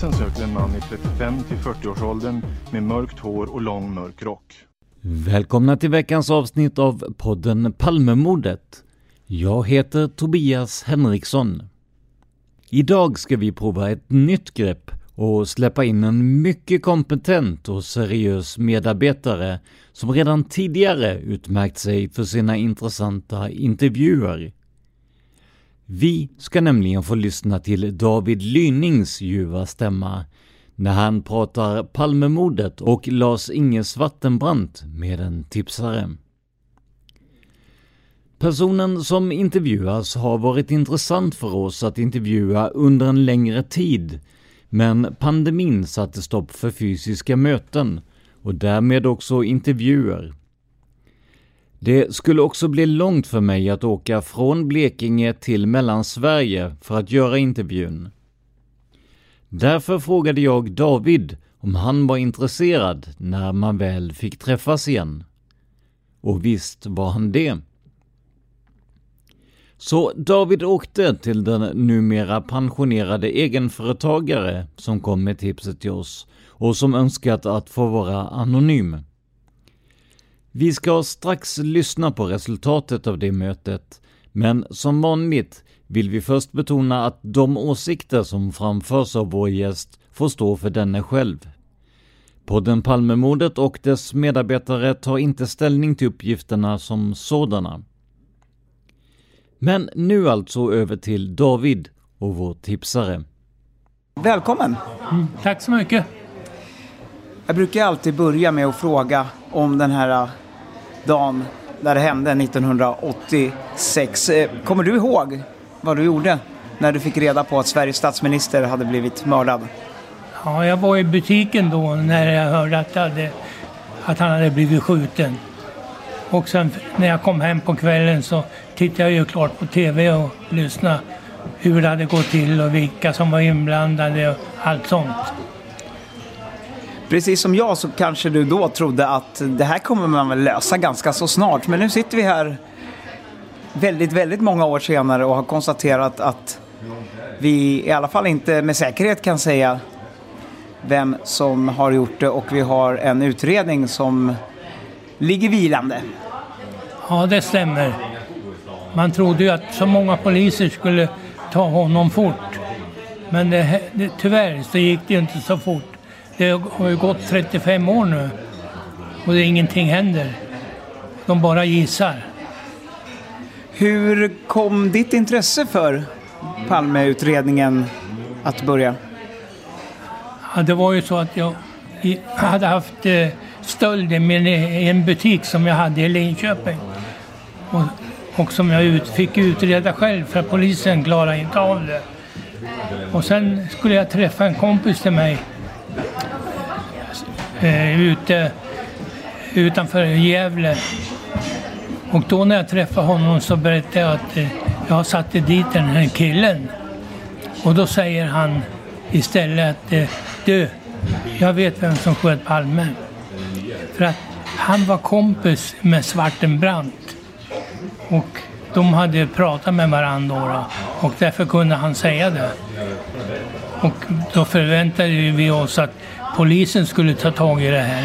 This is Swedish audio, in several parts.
Polisen söker en man i 35 till 40-årsåldern med mörkt hår och lång mörk rock. Välkomna till veckans avsnitt av podden Palmemordet. Jag heter Tobias Henriksson. Idag ska vi prova ett nytt grepp och släppa in en mycket kompetent och seriös medarbetare som redan tidigare utmärkt sig för sina intressanta intervjuer. Vi ska nämligen få lyssna till David Lynings ljuva stämma när han pratar Palmemordet och Lars-Inge Svartenbrandt med en tipsare. Personen som intervjuas har varit intressant för oss att intervjua under en längre tid, men pandemin satte stopp för fysiska möten och därmed också intervjuer. Det skulle också bli långt för mig att åka från Blekinge till Mellansverige för att göra intervjun. Därför frågade jag David om han var intresserad när man väl fick träffas igen. Och visst var han det. Så David åkte till den numera pensionerade egenföretagare som kom med tipset till oss och som önskat att få vara anonym. Vi ska strax lyssna på resultatet av det mötet, men som vanligt vill vi först betona att de åsikter som framförs av vår gäst får stå för denne själv. Podden Palmemordet och dess medarbetare tar inte ställning till uppgifterna som sådana. Men nu alltså över till David och vår tipsare. Välkommen! Mm, tack så mycket! Jag brukar alltid börja med att fråga om den här dagen när det hände 1986. Eh, kommer du ihåg vad du gjorde när du fick reda på att Sveriges statsminister hade blivit mördad? Ja, jag var i butiken då när jag hörde att, hade, att han hade blivit skjuten. Och sen när jag kom hem på kvällen så tittade jag ju klart på TV och lyssnade hur det hade gått till och vilka som var inblandade och allt sånt. Precis som jag så kanske du då trodde att det här kommer man väl lösa ganska så snart. Men nu sitter vi här väldigt, väldigt många år senare och har konstaterat att vi i alla fall inte med säkerhet kan säga vem som har gjort det och vi har en utredning som ligger vilande. Ja, det stämmer. Man trodde ju att så många poliser skulle ta honom fort. Men det, det, tyvärr så gick det inte så fort. Det har ju gått 35 år nu och det, ingenting händer. De bara gissar. Hur kom ditt intresse för Palmeutredningen att börja? Ja, det var ju så att jag hade haft eh, stöld i i en butik som jag hade i Linköping. Och, och som jag ut, fick utreda själv för polisen klarade inte av det. Och sen skulle jag träffa en kompis till mig eh, ute utanför Gävle. Och då när jag träffade honom så berättade jag att eh, jag satte dit den här killen. Och då säger han istället att eh, du, jag vet vem som sköt Palme. För att han var kompis med Svartenbrandt. Och de hade pratat med varandra då, och därför kunde han säga det. Och då förväntade vi oss att polisen skulle ta tag i det här.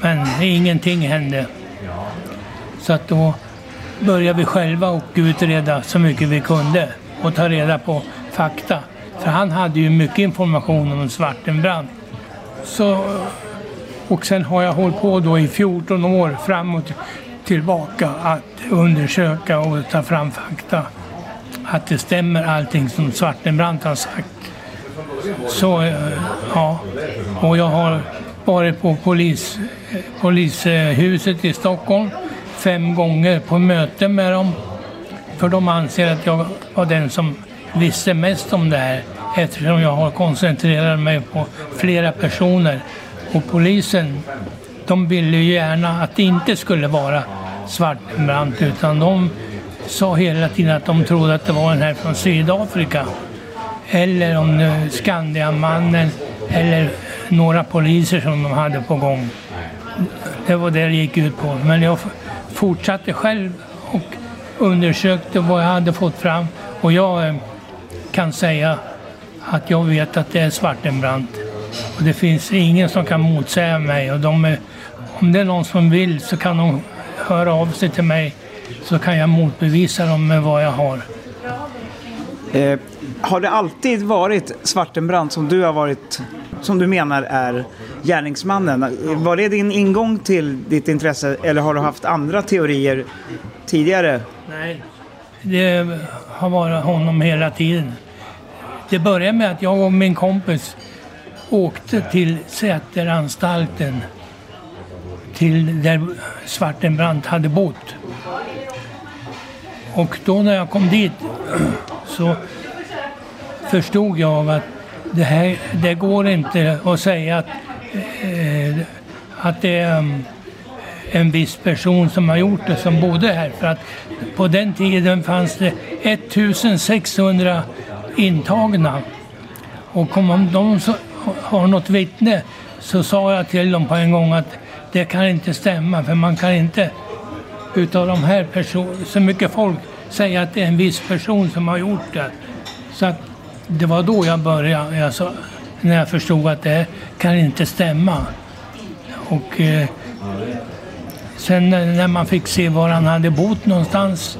Men ingenting hände. Så att då började vi själva och utreda så mycket vi kunde och ta reda på fakta. För han hade ju mycket information om Svartenbrandt. Så, och sen har jag hållit på då i 14 år fram och tillbaka att undersöka och ta fram fakta. Att det stämmer allting som Svartenbrandt har sagt. Så eh, ja, och jag har varit på polis, polishuset i Stockholm fem gånger på möte med dem. För de anser att jag var den som visste mest om det här eftersom jag har koncentrerat mig på flera personer. Och polisen, de ville ju gärna att det inte skulle vara Svartenbrandt utan de sa hela tiden att de trodde att det var den här från Sydafrika. Eller om det Skandiamannen eller några poliser som de hade på gång. Det var det det gick ut på. Men jag fortsatte själv och undersökte vad jag hade fått fram. Och jag eh, kan säga att jag vet att det är Svartenbrandt. Och det finns ingen som kan motsäga mig. Och de, är- om det är någon som vill så kan de höra av sig till mig så kan jag motbevisa dem med vad jag har. Eh, har det alltid varit Svartenbrandt som du har varit, som du menar är gärningsmannen? Var det din ingång till ditt intresse eller har du haft andra teorier tidigare? Nej. Det har varit honom hela tiden. Det började med att jag och min kompis åkte till Säteranstalten. Till där Svartenbrandt hade bott. Och då när jag kom dit så förstod jag att det här, det går inte att säga att, eh, att det är um, en viss person som har gjort det som bodde här. För att på den tiden fanns det 1600 intagna. Och om de så, har något vittne så sa jag till dem på en gång att det kan inte stämma för man kan inte utav de här personerna, så mycket folk säga att det är en viss person som har gjort det. Så att det var då jag började, alltså, när jag förstod att det kan inte stämma. Och eh, sen när när man fick se var han hade bott någonstans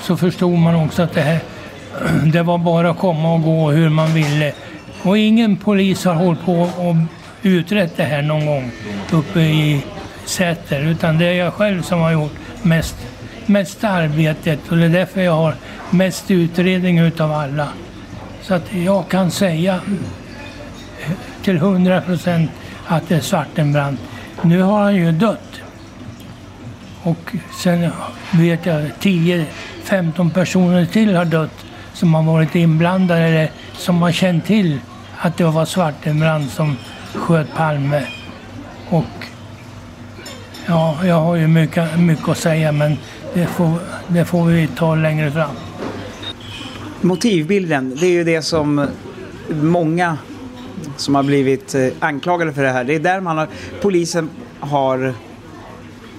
så förstod man också att det här det var bara att komma och gå hur man ville. Och ingen polis har hållit på och utrett det här någon gång uppe i Säter utan det är jag själv som har gjort mest, mest arbetet och det är därför jag har mest utredning utav alla. Så att jag kan säga till 100 procent att det är Svartenbrandt. Nu har han ju dött. Och sen vet jag 10-15 personer till har dött som har varit inblandade eller som har känt till att det var Svartenbrandt som sköt Palme. Och ja, jag har ju mycket, mycket att säga men det får, det får vi ta längre fram. Motivbilden, det är ju det som många som har blivit eh, anklagade för det här. Det är där man har, polisen har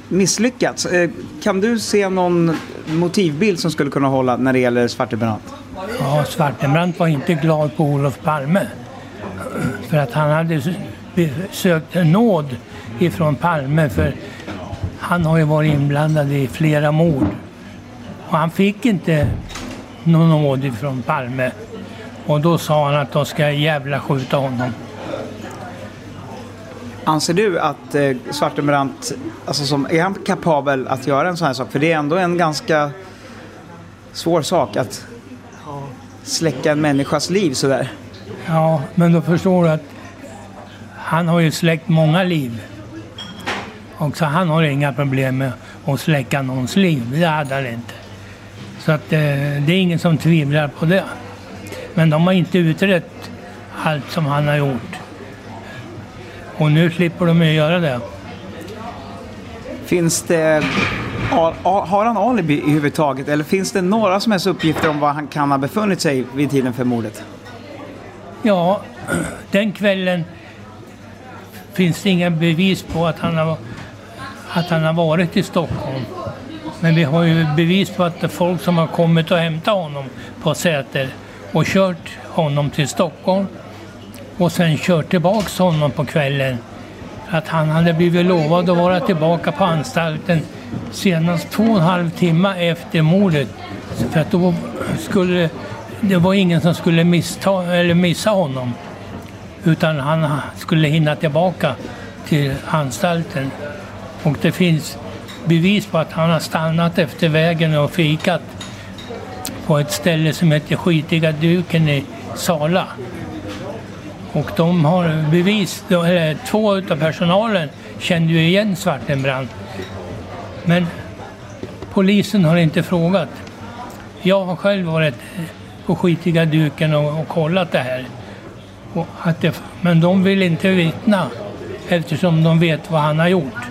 misslyckats. Eh, kan du se någon motivbild som skulle kunna hålla när det gäller Svartenbrandt? Ja, Svartenbrandt var inte glad på Olof Palme. För att han hade sökt nåd ifrån Palme för han har ju varit inblandad i flera mord. Och han fick inte någon nåd ifrån Palme. Och då sa han att de ska jävla skjuta honom. Anser du att eh, Svartenbrandt, alltså som, är han kapabel att göra en sån här sak? För det är ändå en ganska svår sak att släcka en människas liv sådär. Ja, men då förstår du att han har ju släckt många liv. Och så han har inga problem med att släcka någons liv. Det hade han inte. Så att eh, det är ingen som tvivlar på det. Men de har inte utrett allt som han har gjort. Och nu slipper de ju göra det. Finns det... Har han alibi i huvud taget? Eller finns det några som helst uppgifter om var han kan ha befunnit sig vid tiden för mordet? Ja, den kvällen finns det inga bevis på att han har, att han har varit i Stockholm. Men vi har ju bevis på att det är folk som har kommit och hämtat honom på Säter och kört honom till Stockholm och sen kört tillbaks honom på kvällen. Att han hade blivit lovad att vara tillbaka på anstalten senast två och en halv timme efter mordet. För att då skulle det var ingen som skulle missta, eller missa honom. Utan han skulle hinna tillbaka till anstalten. Och det finns bevis på att han har stannat efter vägen och fikat på ett ställe som heter Skitiga duken i Sala. Och de har bevis, eller två av personalen kände ju igen Svartenbrandt. Men polisen har inte frågat. Jag har själv varit på skitiga duken och, och kollat det här. Och att det, men de vill inte vittna eftersom de vet vad han har gjort.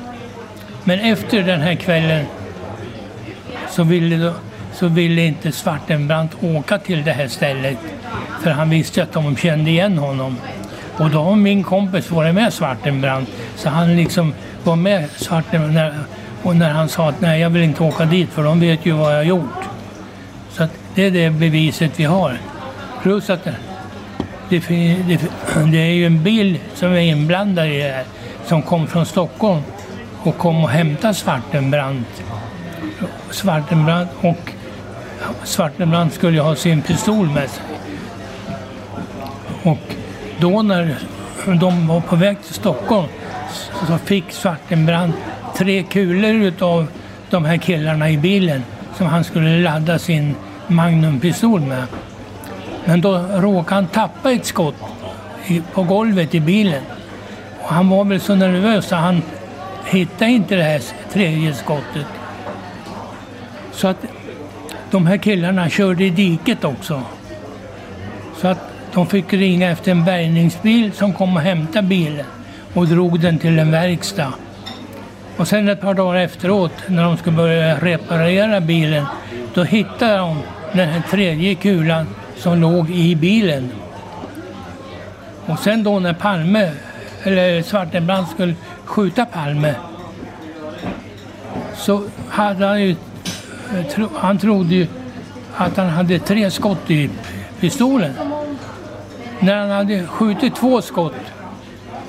Men efter den här kvällen så ville, så ville inte Svartenbrandt åka till det här stället. För han visste att de kände igen honom. Och då har min kompis varit med Svartenbrandt. Så han liksom var med Svartenbrandt. Och när han sa att nej, jag vill inte åka dit för de vet ju vad jag har gjort. Så att det är det beviset vi har. Plus att det, det, det, är ju en bil som är inblandad i det här som kom från Stockholm och kom och hämtade Svartenbrandt. Svartenbrandt och Svartenbrandt skulle ha sin pistol med sig. Och då när de var på väg till Stockholm så fick Svartenbrandt tre kulor utav de här killarna i bilen som han skulle ladda sin magnumpistol med. Men då råkade han tappa ett skott på golvet i bilen. Och han var väl så nervös så han hittade inte det här tredje skottet. Så att de här killarna körde i diket också. Så att de fick ringa efter en bärgningsbil som kom och hämtade bilen och drog den till en verkstad. Och sen ett par dagar efteråt när de skulle börja reparera bilen då hittade de den här tredje kulan som låg i bilen. Och sen då när Palme, eller Svartenbrandt skulle skjuta Palme så hade han ju, han trodde ju att han hade tre skott i pistolen. När han hade skjutit två skott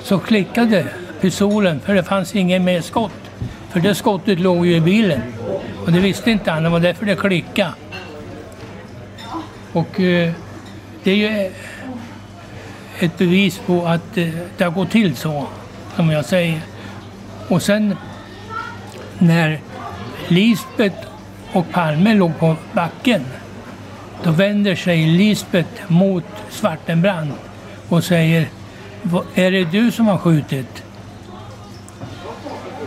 så klickade pistolen för det fanns ingen mer skott. För det skottet låg ju i bilen. Och det visste inte han, det var därför det klickade. Och eh, det är ju ett bevis på att eh, det har gått till så, som jag säger. Och sen när Lisbet och Palme låg på backen, då vänder sig Lisbet mot Svartenbrandt och säger Är det du som har skjutit?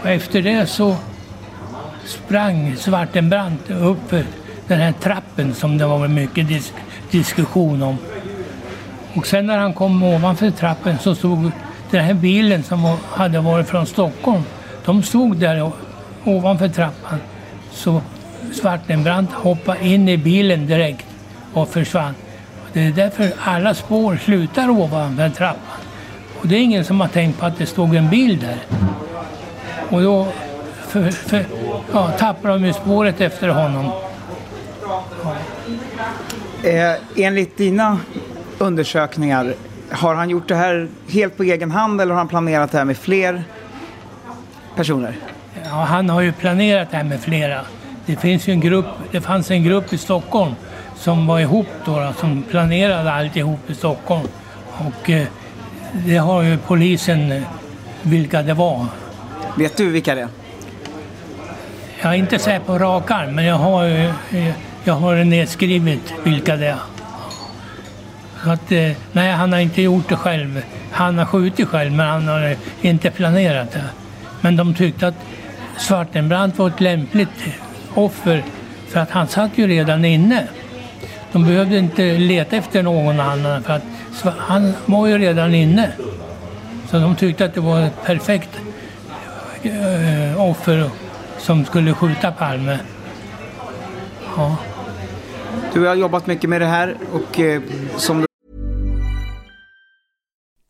Och efter det så sprang Svartenbrandt upp för den här trappen som det var mycket disk diskussion om. Och sen när han kom ovanför trappen så stod den här bilen som hade varit från Stockholm. De stod där ovanför trappan. Så Svartenbrandt hoppade in i bilen direkt och försvann. Det är därför alla spår slutar ovanför trappan. Och det är ingen som har tänkt på att det stod en bil där. Och då för, för, ja, tappar de ju spåret efter honom. Ja. Eh, enligt dina undersökningar, har han gjort det här helt på egen hand eller har han planerat det här med fler personer? Ja, han har ju planerat det här med flera. Det, finns en grupp, det fanns en grupp i Stockholm som var ihop då, då som planerade alltihop i Stockholm. Och eh, det har ju polisen eh, vilka det var. Vet du vilka det är? Jag är inte säker på rak arm, men jag har ju, Jag har nedskrivet vilka det är. Att, eh, nej, han har inte gjort det själv. Han har skjutit själv, men han har eh, inte planerat det. Men de tyckte att Svartenbrandt var ett lämpligt offer för att han satt ju redan inne. De behövde inte leta efter någon annan för att han var ju redan inne. Så de tyckte att det var ett perfekt eh, offer som skulle skjuta Palme. Ja. Du har jobbat mycket med det här och eh, som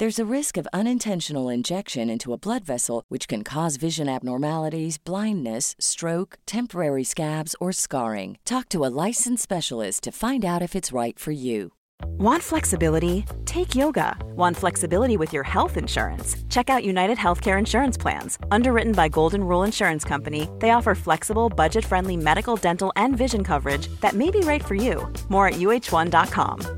There's a risk of unintentional injection into a blood vessel, which can cause vision abnormalities, blindness, stroke, temporary scabs, or scarring. Talk to a licensed specialist to find out if it's right for you. Want flexibility? Take yoga. Want flexibility with your health insurance? Check out United Healthcare Insurance Plans. Underwritten by Golden Rule Insurance Company, they offer flexible, budget friendly medical, dental, and vision coverage that may be right for you. More at uh1.com.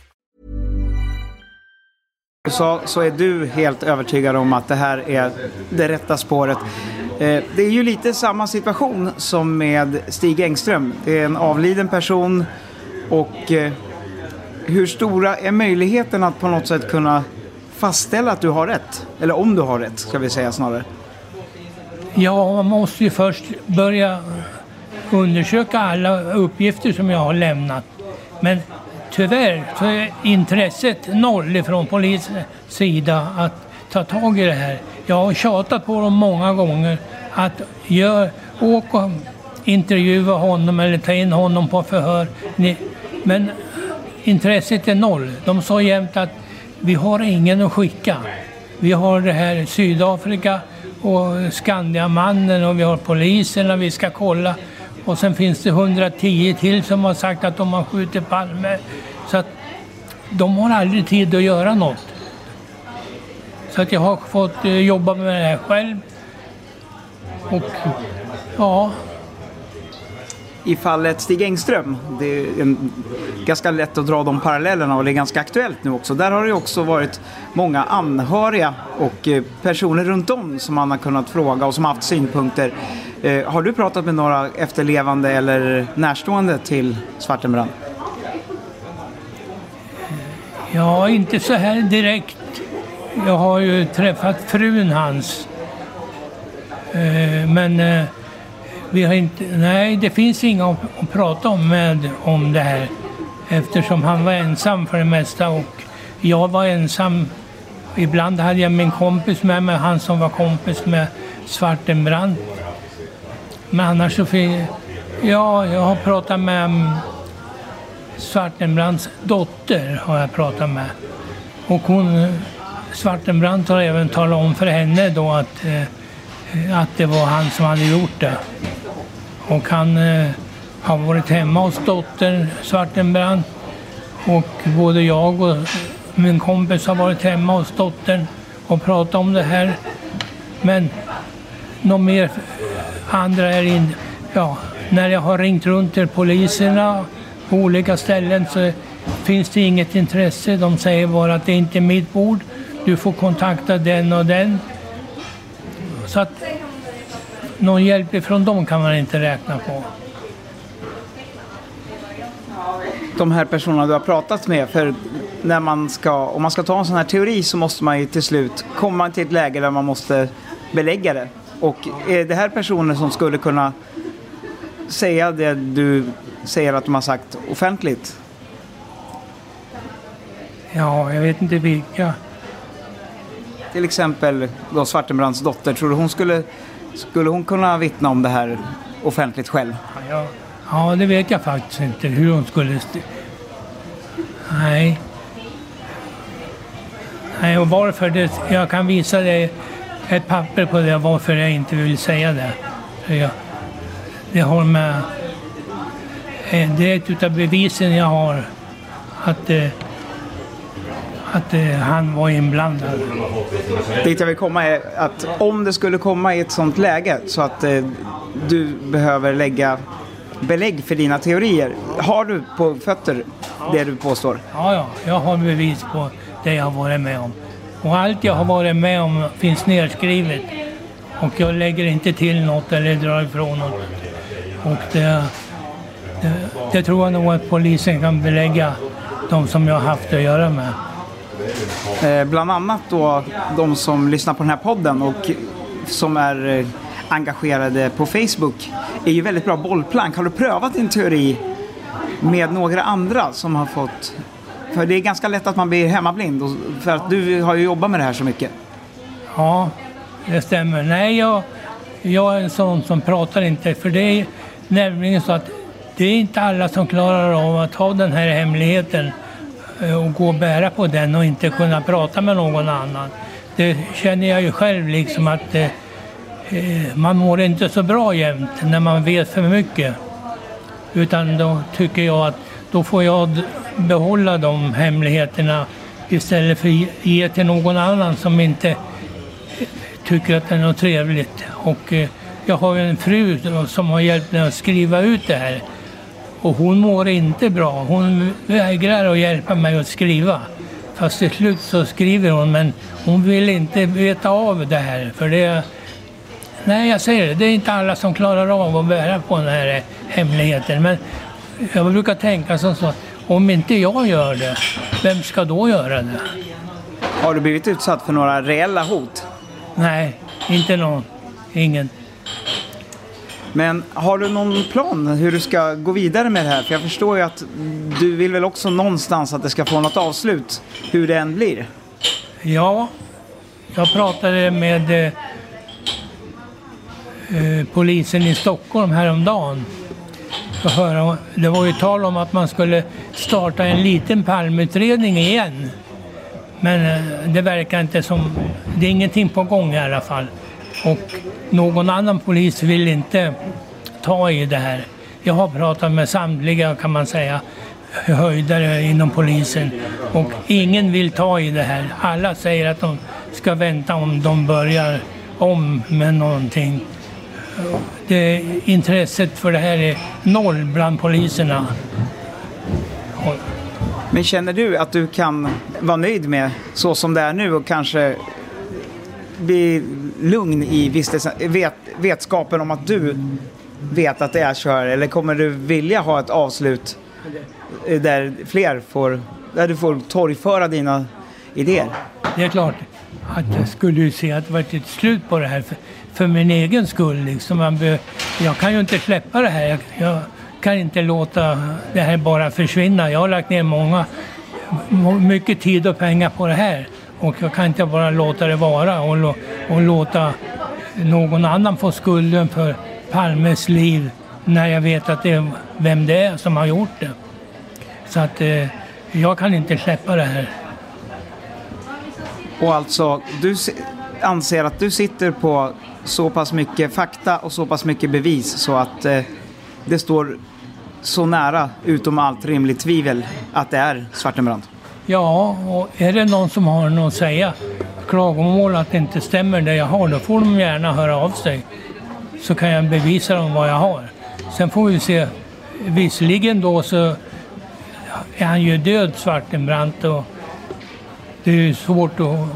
Så, så är du helt övertygad om att det här är det rätta spåret. Eh, det är ju lite samma situation som med Stig Engström. Det är en avliden person och eh, hur stora är möjligheten att på något sätt kunna fastställa att du har rätt? Eller om du har rätt, ska vi säga snarare. Ja, man måste ju först börja undersöka alla uppgifter som jag har lämnat. Men tyvärr så är intresset noll ifrån polisens sida att ta tag i det här. Jag har tjatat på dem många gånger att gör, åk och intervjua honom eller ta in honom på förhör. Men intresset är noll. De sa jämt att vi har ingen att skicka. Vi har det här Sydafrika och Skandiamannen och vi har polisen och vi ska kolla. Och sen finns det 110 till som har sagt att de har skjutit Palme. Så att de har aldrig tid att göra något. Så att jag har fått eh, jobba med det här själv. Och ja. I fallet Stig Engström, det är en, ganska lätt att dra de parallellerna och det är ganska aktuellt nu också. Där har det också varit många anhöriga och eh, personer runt om som man har kunnat fråga och som haft synpunkter. Eh, har du pratat med några efterlevande eller närstående till Svartenbrandt? Ja, inte så här direkt. Jag har ju träffat frun hans. Eh, men eh, vi har inte, nej, det finns inga att prata om med om det här. Eftersom han var ensam för det mesta och jag var ensam. Ibland hade jag min kompis med mig, han som var kompis med Svartenbrandt. Men annars så fick... Ja, jag har pratat med Svartenbrands Svartenbrandts dotter har jag pratat med. Och hon, Svartenbrandt har även talat om för henne då att, eh, att det var han som hade gjort det. Och han eh, har varit hemma hos dottern Svartenbrandt. Och både jag och min kompis har varit hemma hos dottern och pratat om det här. Men något mer andra är inte... Ja, när jag har ringt runt till poliserna på olika ställen så finns det inget intresse. De säger bara att det inte är mitt bord. Du får kontakta den och den. Så att någon hjälp ifrån dem kan man inte räkna på. De här personerna du har pratat med, för när man ska, om man ska ta en sån här teori så måste man ju till slut komma till ett läge där man måste belägga det. Och är det här personer som skulle kunna säga det du säger att de har sagt offentligt? Ja, jag vet inte vilka. Till exempel då Svartenbrands dotter, tror du hon skulle, skulle hon kunna vittna om det här offentligt själv? Ja, ja det vet jag faktiskt inte hur hon skulle... Nej. Nej, och varför det... Jag kan visa dig ett papper på det, varför jag inte vill säga det. För jag, det har med... eh, Det är ett utav bevisen jag har att, eh, att eh, han var inblandad. Dit jag vill komma är att om det skulle komma i ett sånt läge så att du behöver lägga belägg för dina teorier. Har du på fötter det du påstår? Ja, ja, jag har bevis på det jag har varit med om. Och allt jag har varit med om finns nedskrivet. Och jag lägger inte till något eller drar ifrån något. Och det, det, det tror jag nog att polisen kan belägga, de som jag har haft att göra med. Eh, bland annat då de som lyssnar på den här podden och som är eh, engagerade på Facebook är ju väldigt bra bollplank. Har du prövat din teori med några andra som har fått... För det är ganska lätt att man blir hemmablind och- för att du har ju jobbat med det här så mycket. Ja, det stämmer. Nej, jag, jag är en sån som pratar inte. För det är nämligen så att det är inte alla som klarar av att ha den här hemligheten eh, och gå och bära på den och inte kunna prata med någon annan. Det känner jag ju själv liksom att eh, eh man mår inte så bra jämt när man vet för mycket. Utan då tycker jag att då får jag behålla de hemligheterna istället för att ge till någon annan som inte tycker att det är något trevligt. Och eh, jag har en fru som har hjälpt mig att skriva ut det här. Och hon mår inte bra. Hon vägrar att hjälpa mig att skriva. Fast till slut så skriver hon, men hon vill inte veta av det här. För det Nej, jag säger det. Det är inte alla som klarar av att bära på den här hemligheten. Men jag brukar tänka som så att om inte jag gör det, vem ska då göra det? Har du blivit utsatt för några reella hot? Nej, inte någon. Ingen. Men har du någon plan hur du ska gå vidare med det här? För jag förstår ju att du vill väl också någonstans att det ska få något avslut, hur det än blir. Ja, jag pratade med eh, eh, polisen i Stockholm häromdagen. Att höra, det var ju tal om att man skulle starta en liten palmutredning igen. Men eh, det verkar inte som... Det är ingenting på gång i alla fall. Och någon annan polis vill inte ta i det här. Jag har pratat med samtliga, kan man säga, höjdare inom polisen och ingen vill ta i det här. Alla säger att de ska vänta om de börjar om med någonting. Det, intresset för det här är noll bland poliserna. Men känner du att du kan vara nöjd med så som det är nu och kanske bli lugn i vistelsen, vet, vetskapen om att du vet att det är kör? Eller kommer du vilja ha ett avslut där fler får, där du får torgföra dina idéer? Det är klart att jag skulle ju se att det var ett slut på det här för, min egen skull. Liksom. Man be, jag kan ju inte släppa det här. Jag, jag kan inte låta det här bara försvinna. Jag har lagt ner många, mycket tid och pengar på det här. Och jag kan inte bara låta det vara och, och låta någon annan få skulden för Palmes liv när jag vet att det är vem det är som har gjort det. Så att eh, jag kan inte släppa det här. Och alltså, du anser att du sitter på så pass mycket fakta och så pass mycket bevis så att eh, det står så nära utom allt rimligt tvivel att det är Svartenbrandt? Ja, och är det någon som har något att säga, klagomål att det inte stämmer det jag har, då får de gärna höra av sig. Så kan jag bevisa dem vad jag har. Sen får vi se. Visserligen då så är han ju död, Svartenbrandt, och det är ju svårt att,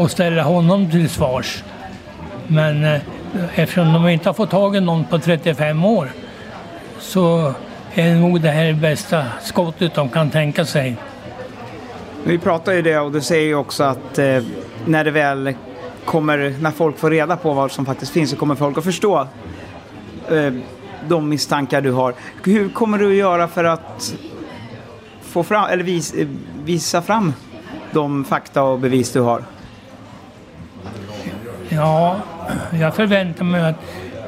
att ställa honom till svars. Men eh, eftersom de inte har fått tag i någon på 35 år så är nog det här bästa skottet de kan tänka sig. Vi pratar ju det och du säger ju också att eh, när det väl kommer, när folk får reda på vad som faktiskt finns så kommer folk att förstå eh, de misstankar du har. Hur kommer du att göra för att få fram, eller vis, visa fram de fakta och bevis du har? Ja, jag förväntade mig att,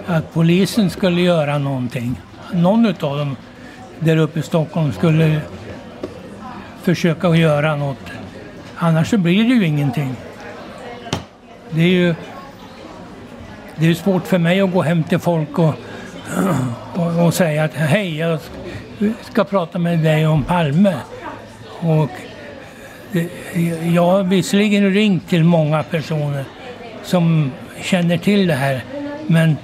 att polisen skulle göra någonting. Någon av dem där uppe i Stockholm skulle försöka att göra något. Annars så blir det ju ingenting. Det är ju det är svårt för mig att gå hem till folk och, och, och säga att hej, jag ska prata med dig om Palme. Och jag har visserligen ringt till många personer som känner till det här. Men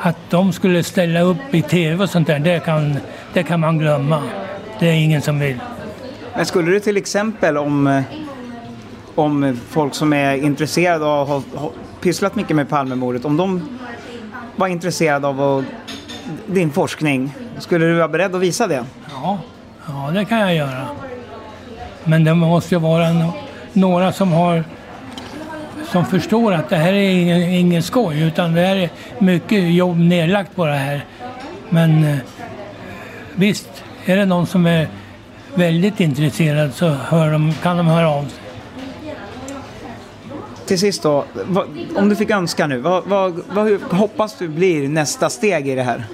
att de skulle ställa upp i tv och sånt där, det kan, det kan man glömma. Det är ingen som vill. Men skulle du till exempel om, om folk som är intresserade och har, har pysslat mycket med Palmemordet, om de var intresserade av att, din forskning, skulle du vara beredd att visa det? Ja, ja det kan jag göra. Men det måste ju vara några som har som förstår att det här är ingen, ingen skoj utan det här är mycket jobb nedlagt på det här. Men eh, visst, är det någon som är väldigt intresserad så hör de, kan de höra av sig. Till sist då, vad, om du fick önska nu, vad, vad, vad hoppas du blir nästa steg i det här?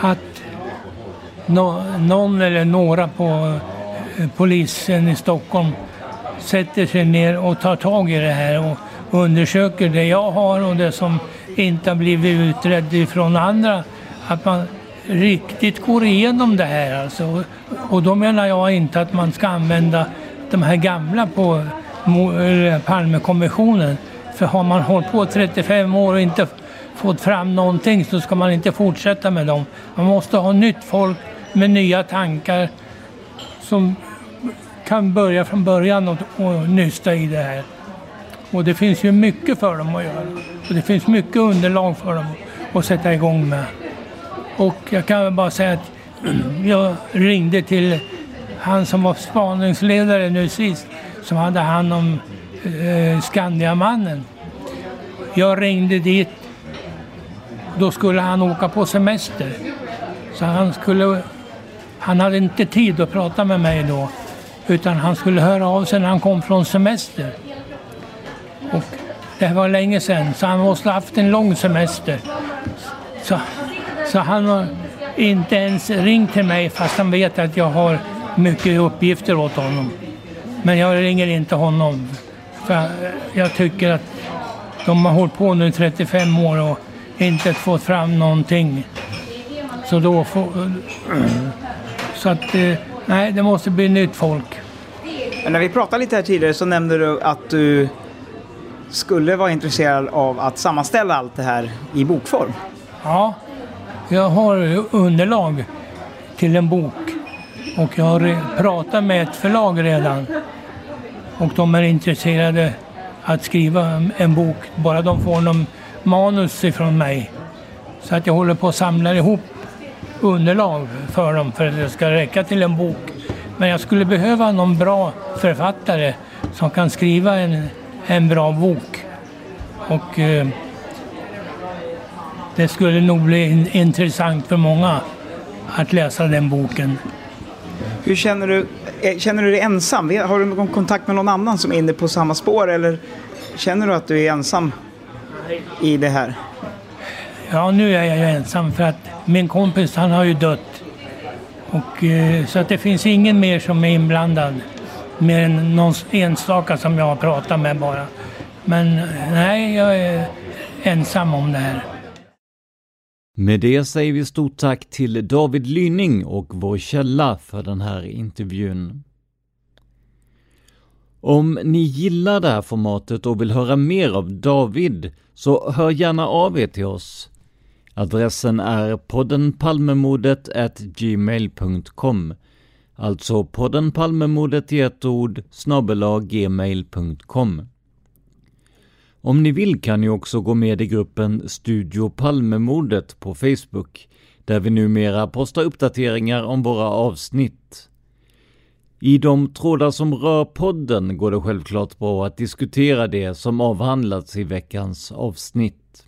Att no, någon eller några på eh, polisen i Stockholm sätter sig ner och tar tag i det här och undersöker det jag har och det som inte har blivit utrett ifrån andra. Att man riktigt går igenom det här alltså. Och då menar jag inte att man ska använda de här gamla på Palmekommissionen. För har man hållit på 35 år och inte fått fram någonting så ska man inte fortsätta med dem. Man måste ha nytt folk med nya tankar som kan börja från början och, och nysta i det här. Och det finns ju mycket för dem att göra. Och det finns mycket underlag för dem att sätta igång med. Och jag kan väl bara säga att jag ringde till han som var spaningsledare nu sist, som hade hand om eh, Skandiamannen. Jag ringde dit. Då skulle han åka på semester. Så han skulle... Han hade inte tid att prata med mig då. Utan han skulle höra av sig när han kom från semester. Och det var länge sedan, så han måste ha haft en lång semester. Så, så han har inte ens ringt till mig fast han vet att jag har mycket uppgifter åt honom. Men jag ringer inte honom. För jag tycker att de har hållit på nu 35 år och inte fått fram någonting. Så då får... Så att... Eh, nej, det måste bli nytt folk. Men när vi pratade lite här tidigare så nämnde du att du skulle vara intresserad av att sammanställa allt det här i bokform. Ja, jag har underlag till en bok och jag har pratat med ett förlag redan och de är intresserade att skriva en bok, bara de får någon manus ifrån mig. Så att jag håller på att samla ihop underlag för dem för att det ska räcka till en bok. Men jag skulle behöva någon bra författare som kan skriva en, en bra bok. Och eh, det skulle nog bli intressant för många att läsa den boken. Hur känner du? Eh, känner du dig ensam? Har du någon kontakt med någon annan som är inne på samma spår eller känner du att du är ensam i det här? Ja, nu är jag ju ensam för att min kompis han har ju dött. Och, eh, så att det finns ingen mer som är inblandad. Mer än någon enstaka som jag har pratat med bara. Men eh, nej, jag är ensam om det här. Med det säger vi stort tack till David Lynning och vår källa för den här intervjun. Om ni gillar det här formatet och vill höra mer av David, så hör gärna av er till oss. Adressen är poddenpalmemordet gmail.com Alltså poddenpalmemodet i ett ord gmail.com Om ni vill kan ni också gå med i gruppen Studio Palmemordet på Facebook, där vi numera postar uppdateringar om våra avsnitt. I de trådar som rör podden går det självklart bra att diskutera det som avhandlats i veckans avsnitt.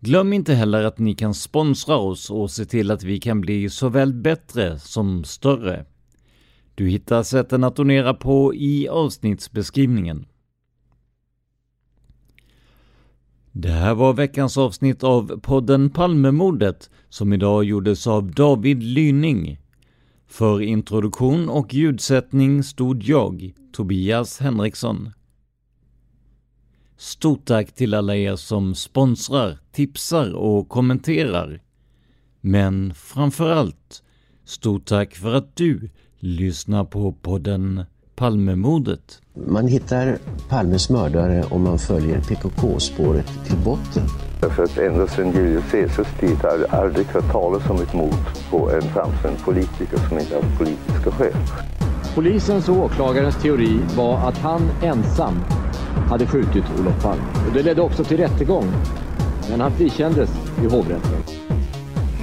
Glöm inte heller att ni kan sponsra oss och se till att vi kan bli såväl bättre som större. Du hittar sätten att donera på i avsnittsbeskrivningen. Det här var veckans avsnitt av podden Palmemordet som idag gjordes av David Lyning. För introduktion och ljudsättning stod jag, Tobias Henriksson. Stort tack till alla er som sponsrar, tipsar och kommenterar. Men framför allt, stort tack för att du lyssnar på podden Palmemordet. Man hittar Palmes mördare om man följer PKK-spåret till botten. Därför att ända sedan Julius Caesars tid har jag aldrig hört talas om ett mord på en framstående politiker som inte haft politiska skäl. Polisens och åklagarens teori var att han ensam hade skjutit Olof Palme. Och det ledde också till rättegång. Men han frikändes i hovrätten.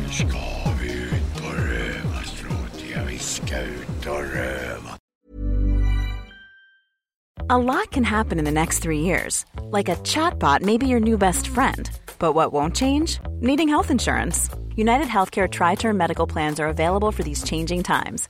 Nu ska vi ut och röva, Stråt. Ja, vi ska ut och röva. A lot can happen in the next three years. Like a chatbot may be your new best friend. But what won't change? Needing health insurance. United Healthcare Tri Term Medical Plans are available for these changing times.